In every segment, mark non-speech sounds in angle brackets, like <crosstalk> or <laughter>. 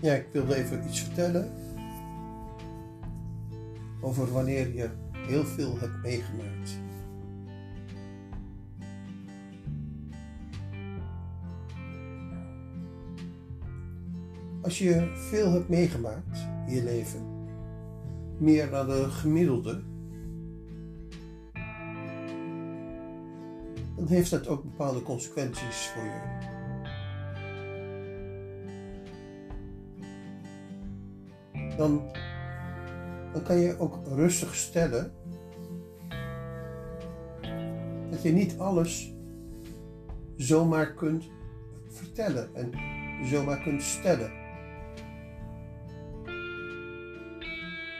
Ja, ik wilde even iets vertellen over wanneer je heel veel hebt meegemaakt. Als je veel hebt meegemaakt in je leven, meer dan de gemiddelde, dan heeft dat ook bepaalde consequenties voor je. Dan, dan kan je ook rustig stellen dat je niet alles zomaar kunt vertellen en zomaar kunt stellen.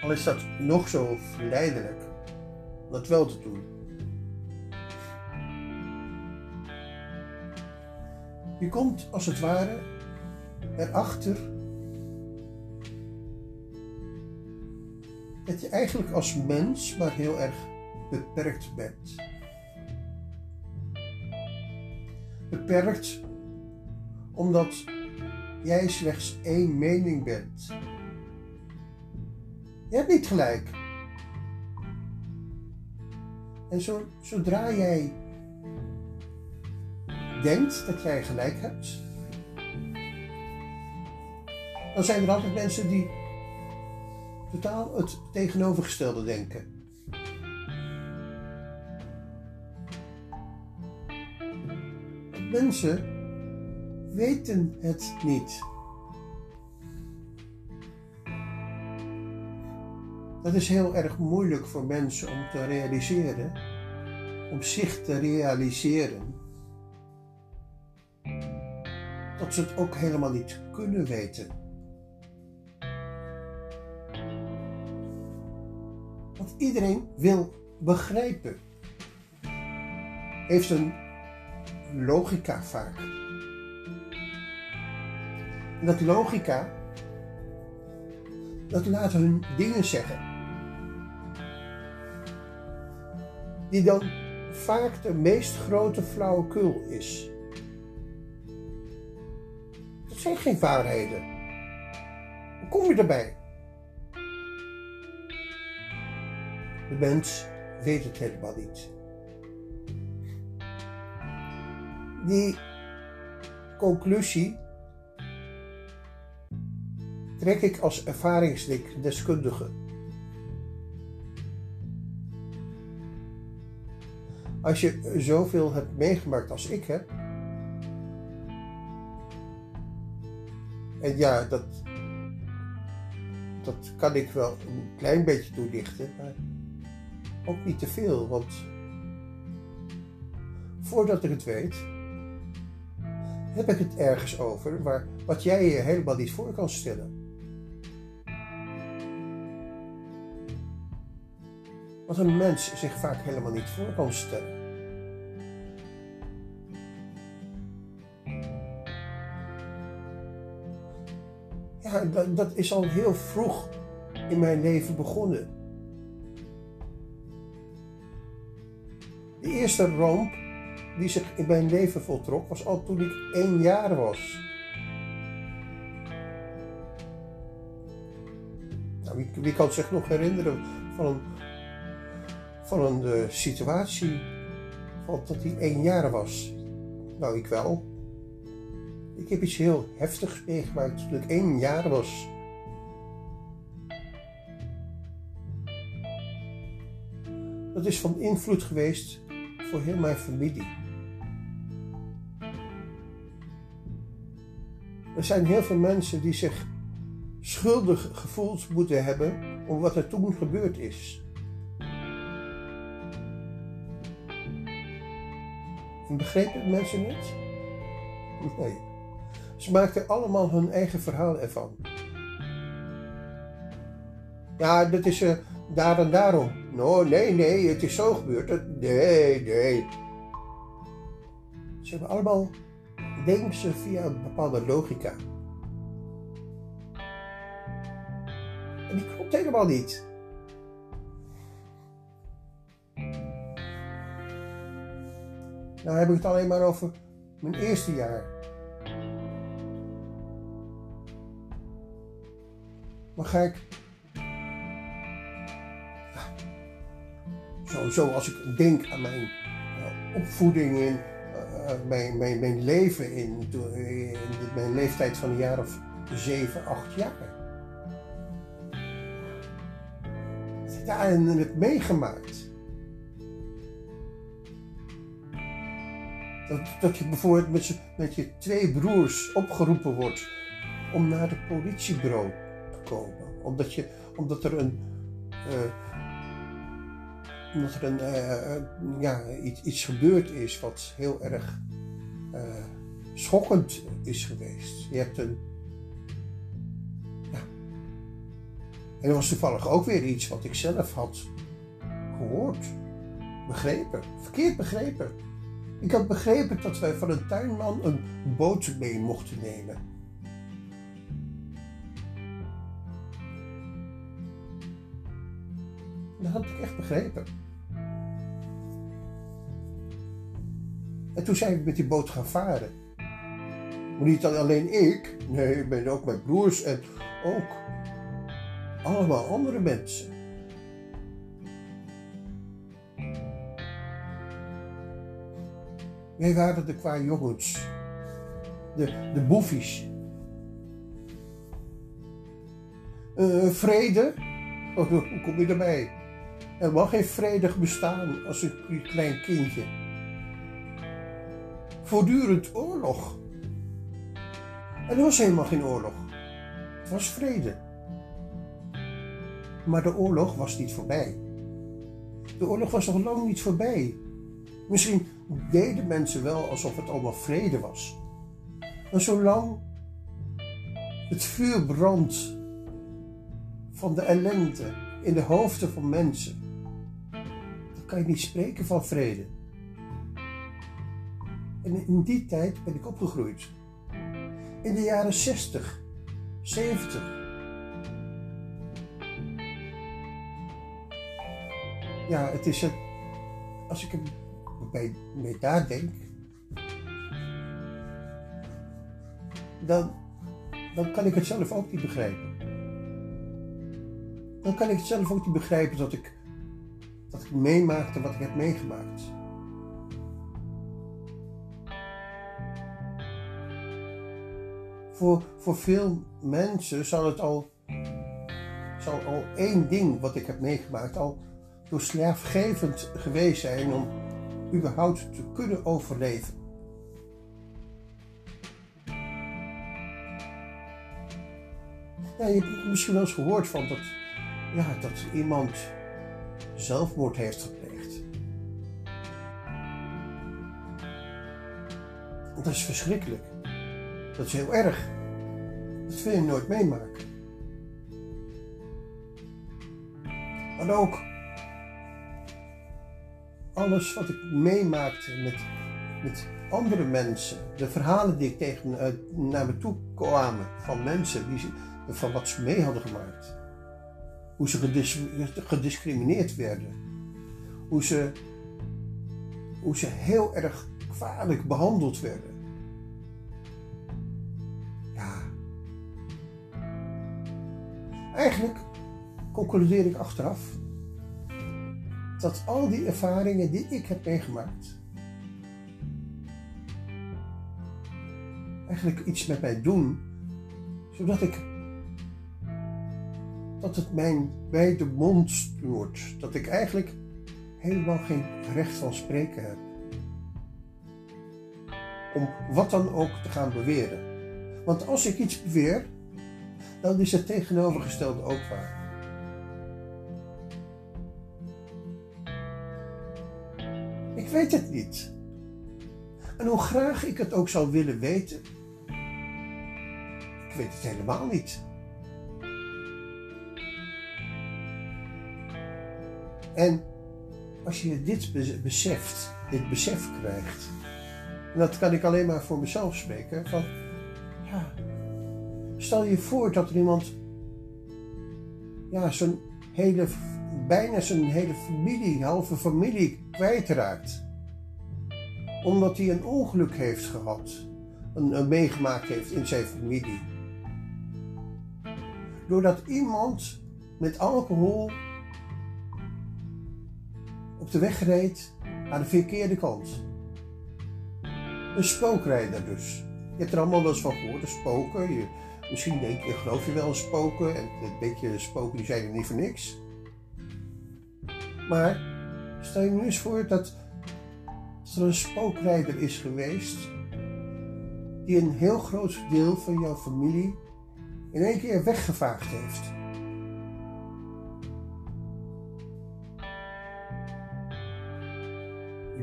Al is dat nog zo verleidelijk om dat wel te doen. Je komt als het ware erachter dat je eigenlijk als mens maar heel erg beperkt bent. Beperkt omdat jij slechts één mening bent. Je hebt niet gelijk. En zo, zodra jij denkt dat jij gelijk hebt, dan zijn er altijd mensen die totaal het tegenovergestelde denken. Mensen weten het niet. Dat is heel erg moeilijk voor mensen om te realiseren, om zich te realiseren, dat ze het ook helemaal niet kunnen weten. Iedereen wil begrijpen, heeft een logica vaak. En dat logica, dat laat hun dingen zeggen. Die dan vaak de meest grote flauwekul is. Dat zijn geen waarheden. Hoe kom je erbij? Mens weet het helemaal niet. Die conclusie trek ik als ervaringsdeskundige. Als je zoveel hebt meegemaakt als ik heb, en ja, dat, dat kan ik wel een klein beetje toelichten, maar ook niet te veel, want voordat ik het weet, heb ik het ergens over waar, wat jij je helemaal niet voor kan stellen. Wat een mens zich vaak helemaal niet voor kan stellen. Ja, dat, dat is al heel vroeg in mijn leven begonnen. De eerste ramp die zich in mijn leven voltrok was al toen ik één jaar was. Nou, wie, kan zich nog herinneren van een, van een uh, situatie van dat hij één jaar was? Nou, ik wel. Ik heb iets heel heftigs meegemaakt toen ik één jaar was. Dat is van invloed geweest voor heel mijn familie. Er zijn heel veel mensen die zich schuldig gevoeld moeten hebben om wat er toen gebeurd is. En begrepen mensen het? Nee. Ze maakten allemaal hun eigen verhaal ervan. Ja, dat is uh, daar en daarom. No, nee, nee, het is zo gebeurd. Nee, nee. Ze hebben allemaal denken ze via een bepaalde logica. En die klopt helemaal niet. Nou heb ik het alleen maar over mijn eerste jaar. Maar ga ik. Sowieso als ik denk aan mijn uh, opvoeding in uh, mijn, mijn, mijn leven in, in, mijn leeftijd van een jaar of 7, 8 jaar. Ja, en het meegemaakt. Dat, dat je bijvoorbeeld met je, met je twee broers opgeroepen wordt om naar het politiebureau te komen. Omdat, je, omdat er een. Omdat er een, uh, ja, iets, iets gebeurd is wat heel erg uh, schokkend is geweest. Je hebt een. Ja. En dat was toevallig ook weer iets wat ik zelf had gehoord, begrepen, verkeerd begrepen. Ik had begrepen dat wij van een tuinman een boot mee mochten nemen. Dat had ik echt begrepen. En toen zijn we met die boot gaan varen. Maar niet alleen ik, nee, ik ben ook mijn broers en ook allemaal andere mensen. Wij waren de qua jongens, de, de boefies. Uh, vrede, <laughs> hoe kom je erbij? Er mag geen vredig bestaan als een klein kindje. Voortdurend oorlog. En er was helemaal geen oorlog. Het was vrede. Maar de oorlog was niet voorbij. De oorlog was nog lang niet voorbij. Misschien deden mensen wel alsof het allemaal vrede was. Maar zolang het vuur brandt van de ellende in de hoofden van mensen, kan je niet spreken van vrede. En in die tijd ben ik opgegroeid. In de jaren 60, 70. Ja, het is het. Als ik er bij daar denk, dan, dan kan ik het zelf ook niet begrijpen. Dan kan ik het zelf ook niet begrijpen dat ik, dat ik meemaakte wat ik heb meegemaakt. Voor, voor veel mensen zal het al, zal al één ding wat ik heb meegemaakt al doorslaafgevend geweest zijn om überhaupt te kunnen overleven. Ja, je hebt misschien wel eens gehoord van dat, ja, dat iemand zelfmoord heeft gepleegd. Dat is verschrikkelijk. Dat is heel erg. Dat wil je nooit meemaken. Maar ook alles wat ik meemaakte met, met andere mensen, de verhalen die ik tegen uh, naar me toe kwamen van mensen die, van wat ze mee hadden gemaakt, hoe ze gedis, gediscrimineerd werden, hoe ze, hoe ze heel erg kwalijk behandeld werden. Ja. Eigenlijk concludeer ik achteraf dat al die ervaringen die ik heb meegemaakt, eigenlijk iets met mij doen, zodat ik dat het mijn bij de mond wordt, dat ik eigenlijk helemaal geen recht van spreken heb. Om wat dan ook te gaan beweren. Want als ik iets beweer, dan is het tegenovergestelde ook waar. Ik weet het niet. En hoe graag ik het ook zou willen weten, ik weet het helemaal niet. En als je dit beseft, dit besef krijgt, en dat kan ik alleen maar voor mezelf spreken, van ja, stel je voor dat er iemand ja, zo'n hele bijna zijn hele familie, halve familie kwijtraakt. Omdat hij een ongeluk heeft gehad, een, een meegemaakt heeft in zijn familie. doordat iemand met alcohol op de weg reed aan de verkeerde kant. Een spookrijder dus. Je hebt er allemaal wel eens van gehoord, spoken. Je, misschien denk je, geloof je wel spoken. En een beetje spoken die zijn er niet voor niks. Maar stel je nu eens voor dat er een spookrijder is geweest die een heel groot deel van jouw familie in één keer weggevaagd heeft.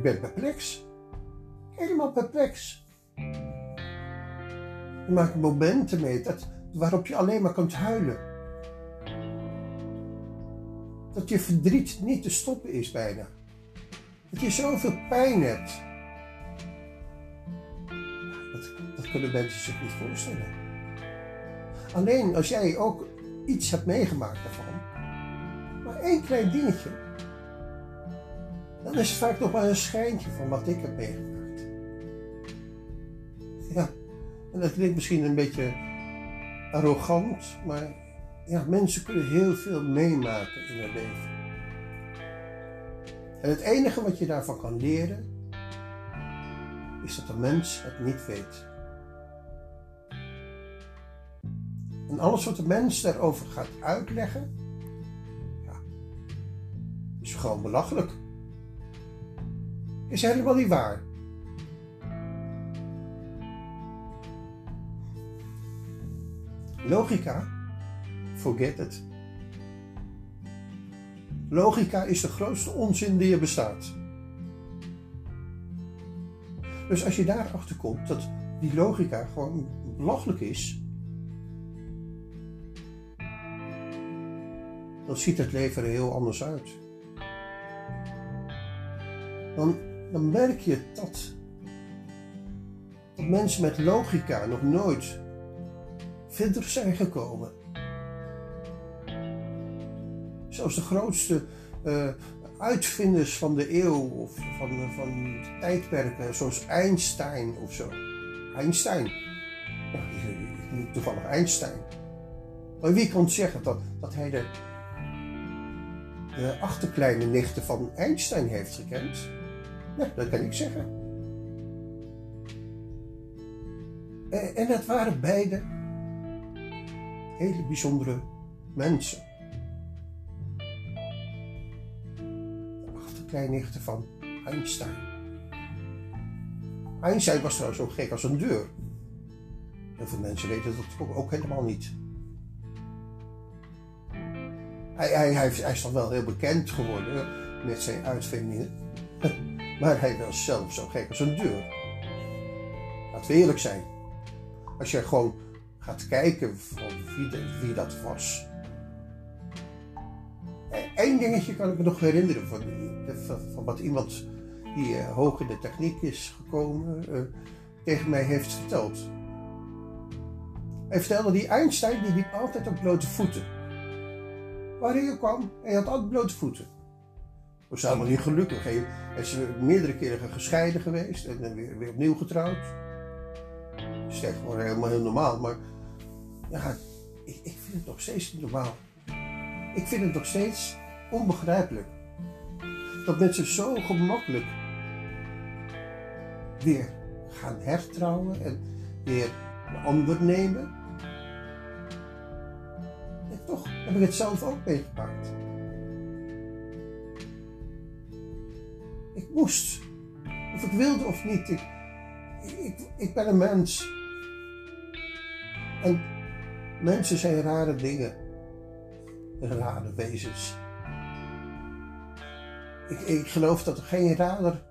Je bent perplex. Helemaal perplex. Je maakt momenten mee dat, waarop je alleen maar kunt huilen. Dat je verdriet niet te stoppen is bijna. Dat je zoveel pijn hebt. Dat, dat kunnen mensen zich niet voorstellen. Alleen als jij ook iets hebt meegemaakt daarvan, maar één klein dingetje, dan is het vaak nog maar een schijntje van wat ik heb meegemaakt. Ja, en dat klinkt misschien een beetje arrogant, maar ja, mensen kunnen heel veel meemaken in hun leven. En het enige wat je daarvan kan leren, is dat de mens het niet weet. En alles wat de mens daarover gaat uitleggen, ja, is gewoon belachelijk. Is helemaal niet waar. Logica, forget it. Logica is de grootste onzin die er bestaat. Dus als je daarachter komt dat die logica gewoon belachelijk is, dan ziet het leven er heel anders uit. Dan, dan merk je dat, mensen met logica nog nooit verder zijn gekomen. Zelfs de grootste uh, uitvinders van de eeuw of van, van tijdperken, zoals Einstein of zo. Einstein. Ja, toevallig Einstein. Maar wie kan zeggen dat, dat hij de, de achterkleine nichten van Einstein heeft gekend? Ja, <laughs> dat kan ik zeggen. En, en dat waren beide hele bijzondere mensen. De achterkleinnichten van Einstein. Einstein was trouwens zo gek als een deur. Heel veel mensen weten dat ook, helemaal niet. Hij, hij, hij, hij is toch wel heel bekend geworden met zijn uitvindingen. <laughs> Maar hij was zelf zo gek als een deur. Laten we eerlijk zijn. Als je gewoon gaat kijken van wie, dat was. Eén dingetje kan ik me nog herinneren van, van, wat iemand die uh, hoog in de techniek is gekomen uh, tegen mij heeft verteld. Hij vertelde die Einstein die liep altijd op blote voeten. Waar hij ook kwam, hij had altijd blote voeten. Was helemaal niet gelukkig. Hij is meerdere keren gescheiden geweest en weer, weer opnieuw getrouwd. Dat is gewoon helemaal heel normaal, maar ja, ik, ik vind het nog steeds niet normaal. Ik vind het nog steeds onbegrijpelijk dat mensen zo gemakkelijk weer gaan hertrouwen en weer een ander nemen. En toch heb ik het zelf ook meegemaakt. Ik moest, of ik wilde of niet. Ik, ik, ik ben een mens. En Mensen zijn rare dingen. Rare wezens. Ik, ik geloof dat er geen rader,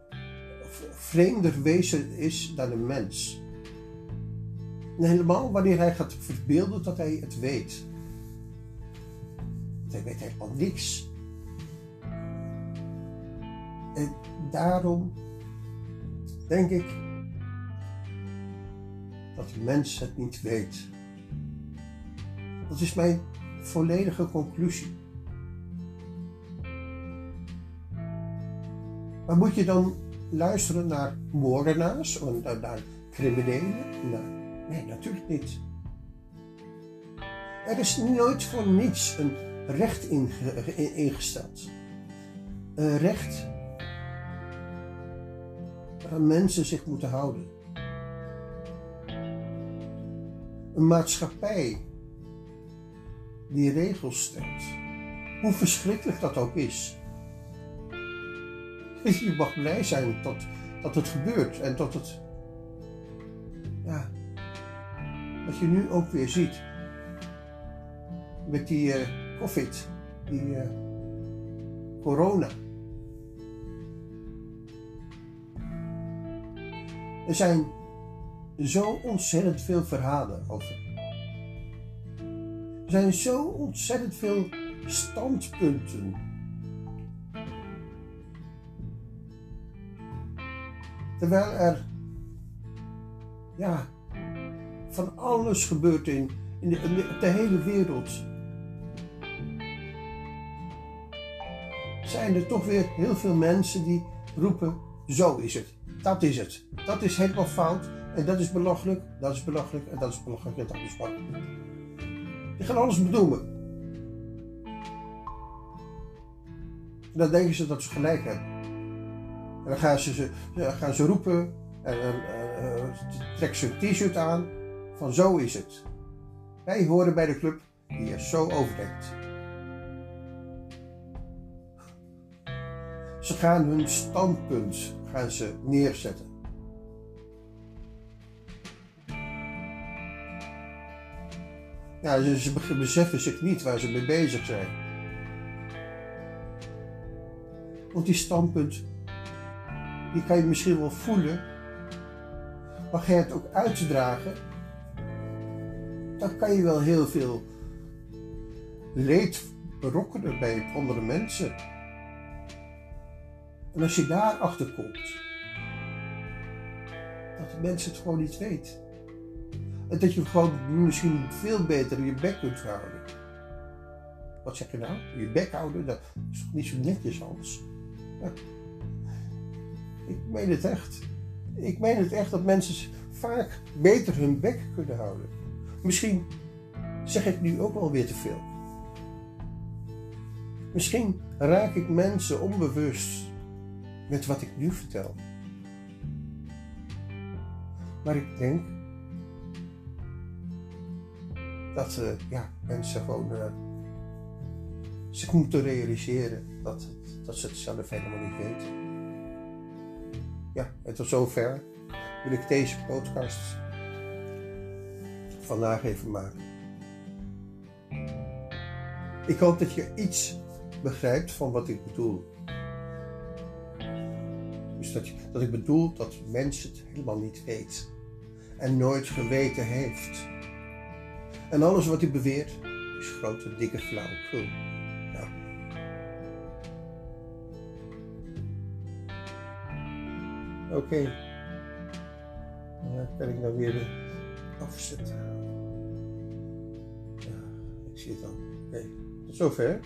vreemder wezen is dan een mens. En helemaal wanneer hij gaat verbeelden dat hij het weet. hij weet helemaal niks. En daarom denk ik dat de mens het niet weet. Dat is mijn volledige conclusie. Maar moet je dan luisteren naar moordenaars, naar, naar criminelen? Nee, natuurlijk niet. Er is nooit voor niets een recht ingesteld. Een recht waaraan mensen zich moeten houden. Een maatschappij die regels stelt. Hoe verschrikkelijk dat ook is. <laughs> Je mag blij zijn dat, dat het gebeurt en dat het. Ja. Wat je nu ook weer ziet. Met die uh, COVID, die uh, corona. Er zijn zo ontzettend veel verhalen over. Er zijn zo ontzettend veel standpunten. Terwijl er ja, van alles gebeurt in, in, de, de, de hele wereld. Zijn er toch weer heel veel mensen die roepen: zo is het, dat is het, dat is helemaal fout en dat is belachelijk, dat is belachelijk en dat is belachelijk en dat is belachelijk. Die gaan alles bedoelen. En dan denken ze dat ze gelijk hebben. En dan gaan ze, gaan ze roepen en dan uh, trekken ze een t-shirt aan van zo is het. Wij horen bij de club die er zo over denkt. Ze gaan hun standpunt gaan ze neerzetten. Ja, ze, beseffen zich niet waar ze mee bezig zijn. Want die standpunt, die kan je misschien wel voelen, maar ga je het ook uitdragen, dan kan je wel heel veel leed berokkenen bij andere mensen. En als je daarachter komt, dat de mensen het gewoon niet weten. En dat je gewoon misschien veel beter je bek kunt houden. Wat zeg je nou? Je bek houden, dat is toch niet zo netjes? Ja. Ik meen het echt. Ik meen het echt dat mensen vaak beter hun bek kunnen houden. Misschien zeg ik nu ook wel weer te veel. Misschien raak ik mensen onbewust met wat ik nu vertel. Maar ik denk dat uh, ja, mensen gewoon uh, zich moeten realiseren dat, dat ze het zelf helemaal niet weten. Ja, en tot zover wil ik deze podcast vandaag even maken. Ik hoop dat je iets begrijpt van wat ik bedoel. Dat, ik bedoel dat mensen het helemaal niet weet en nooit geweten heeft. En alles wat hij beweert is grote, dikke flauwekul. Oké. Okay. Kan ik nou weer de afzet Ja, ik zie het al. Oké, tot zover.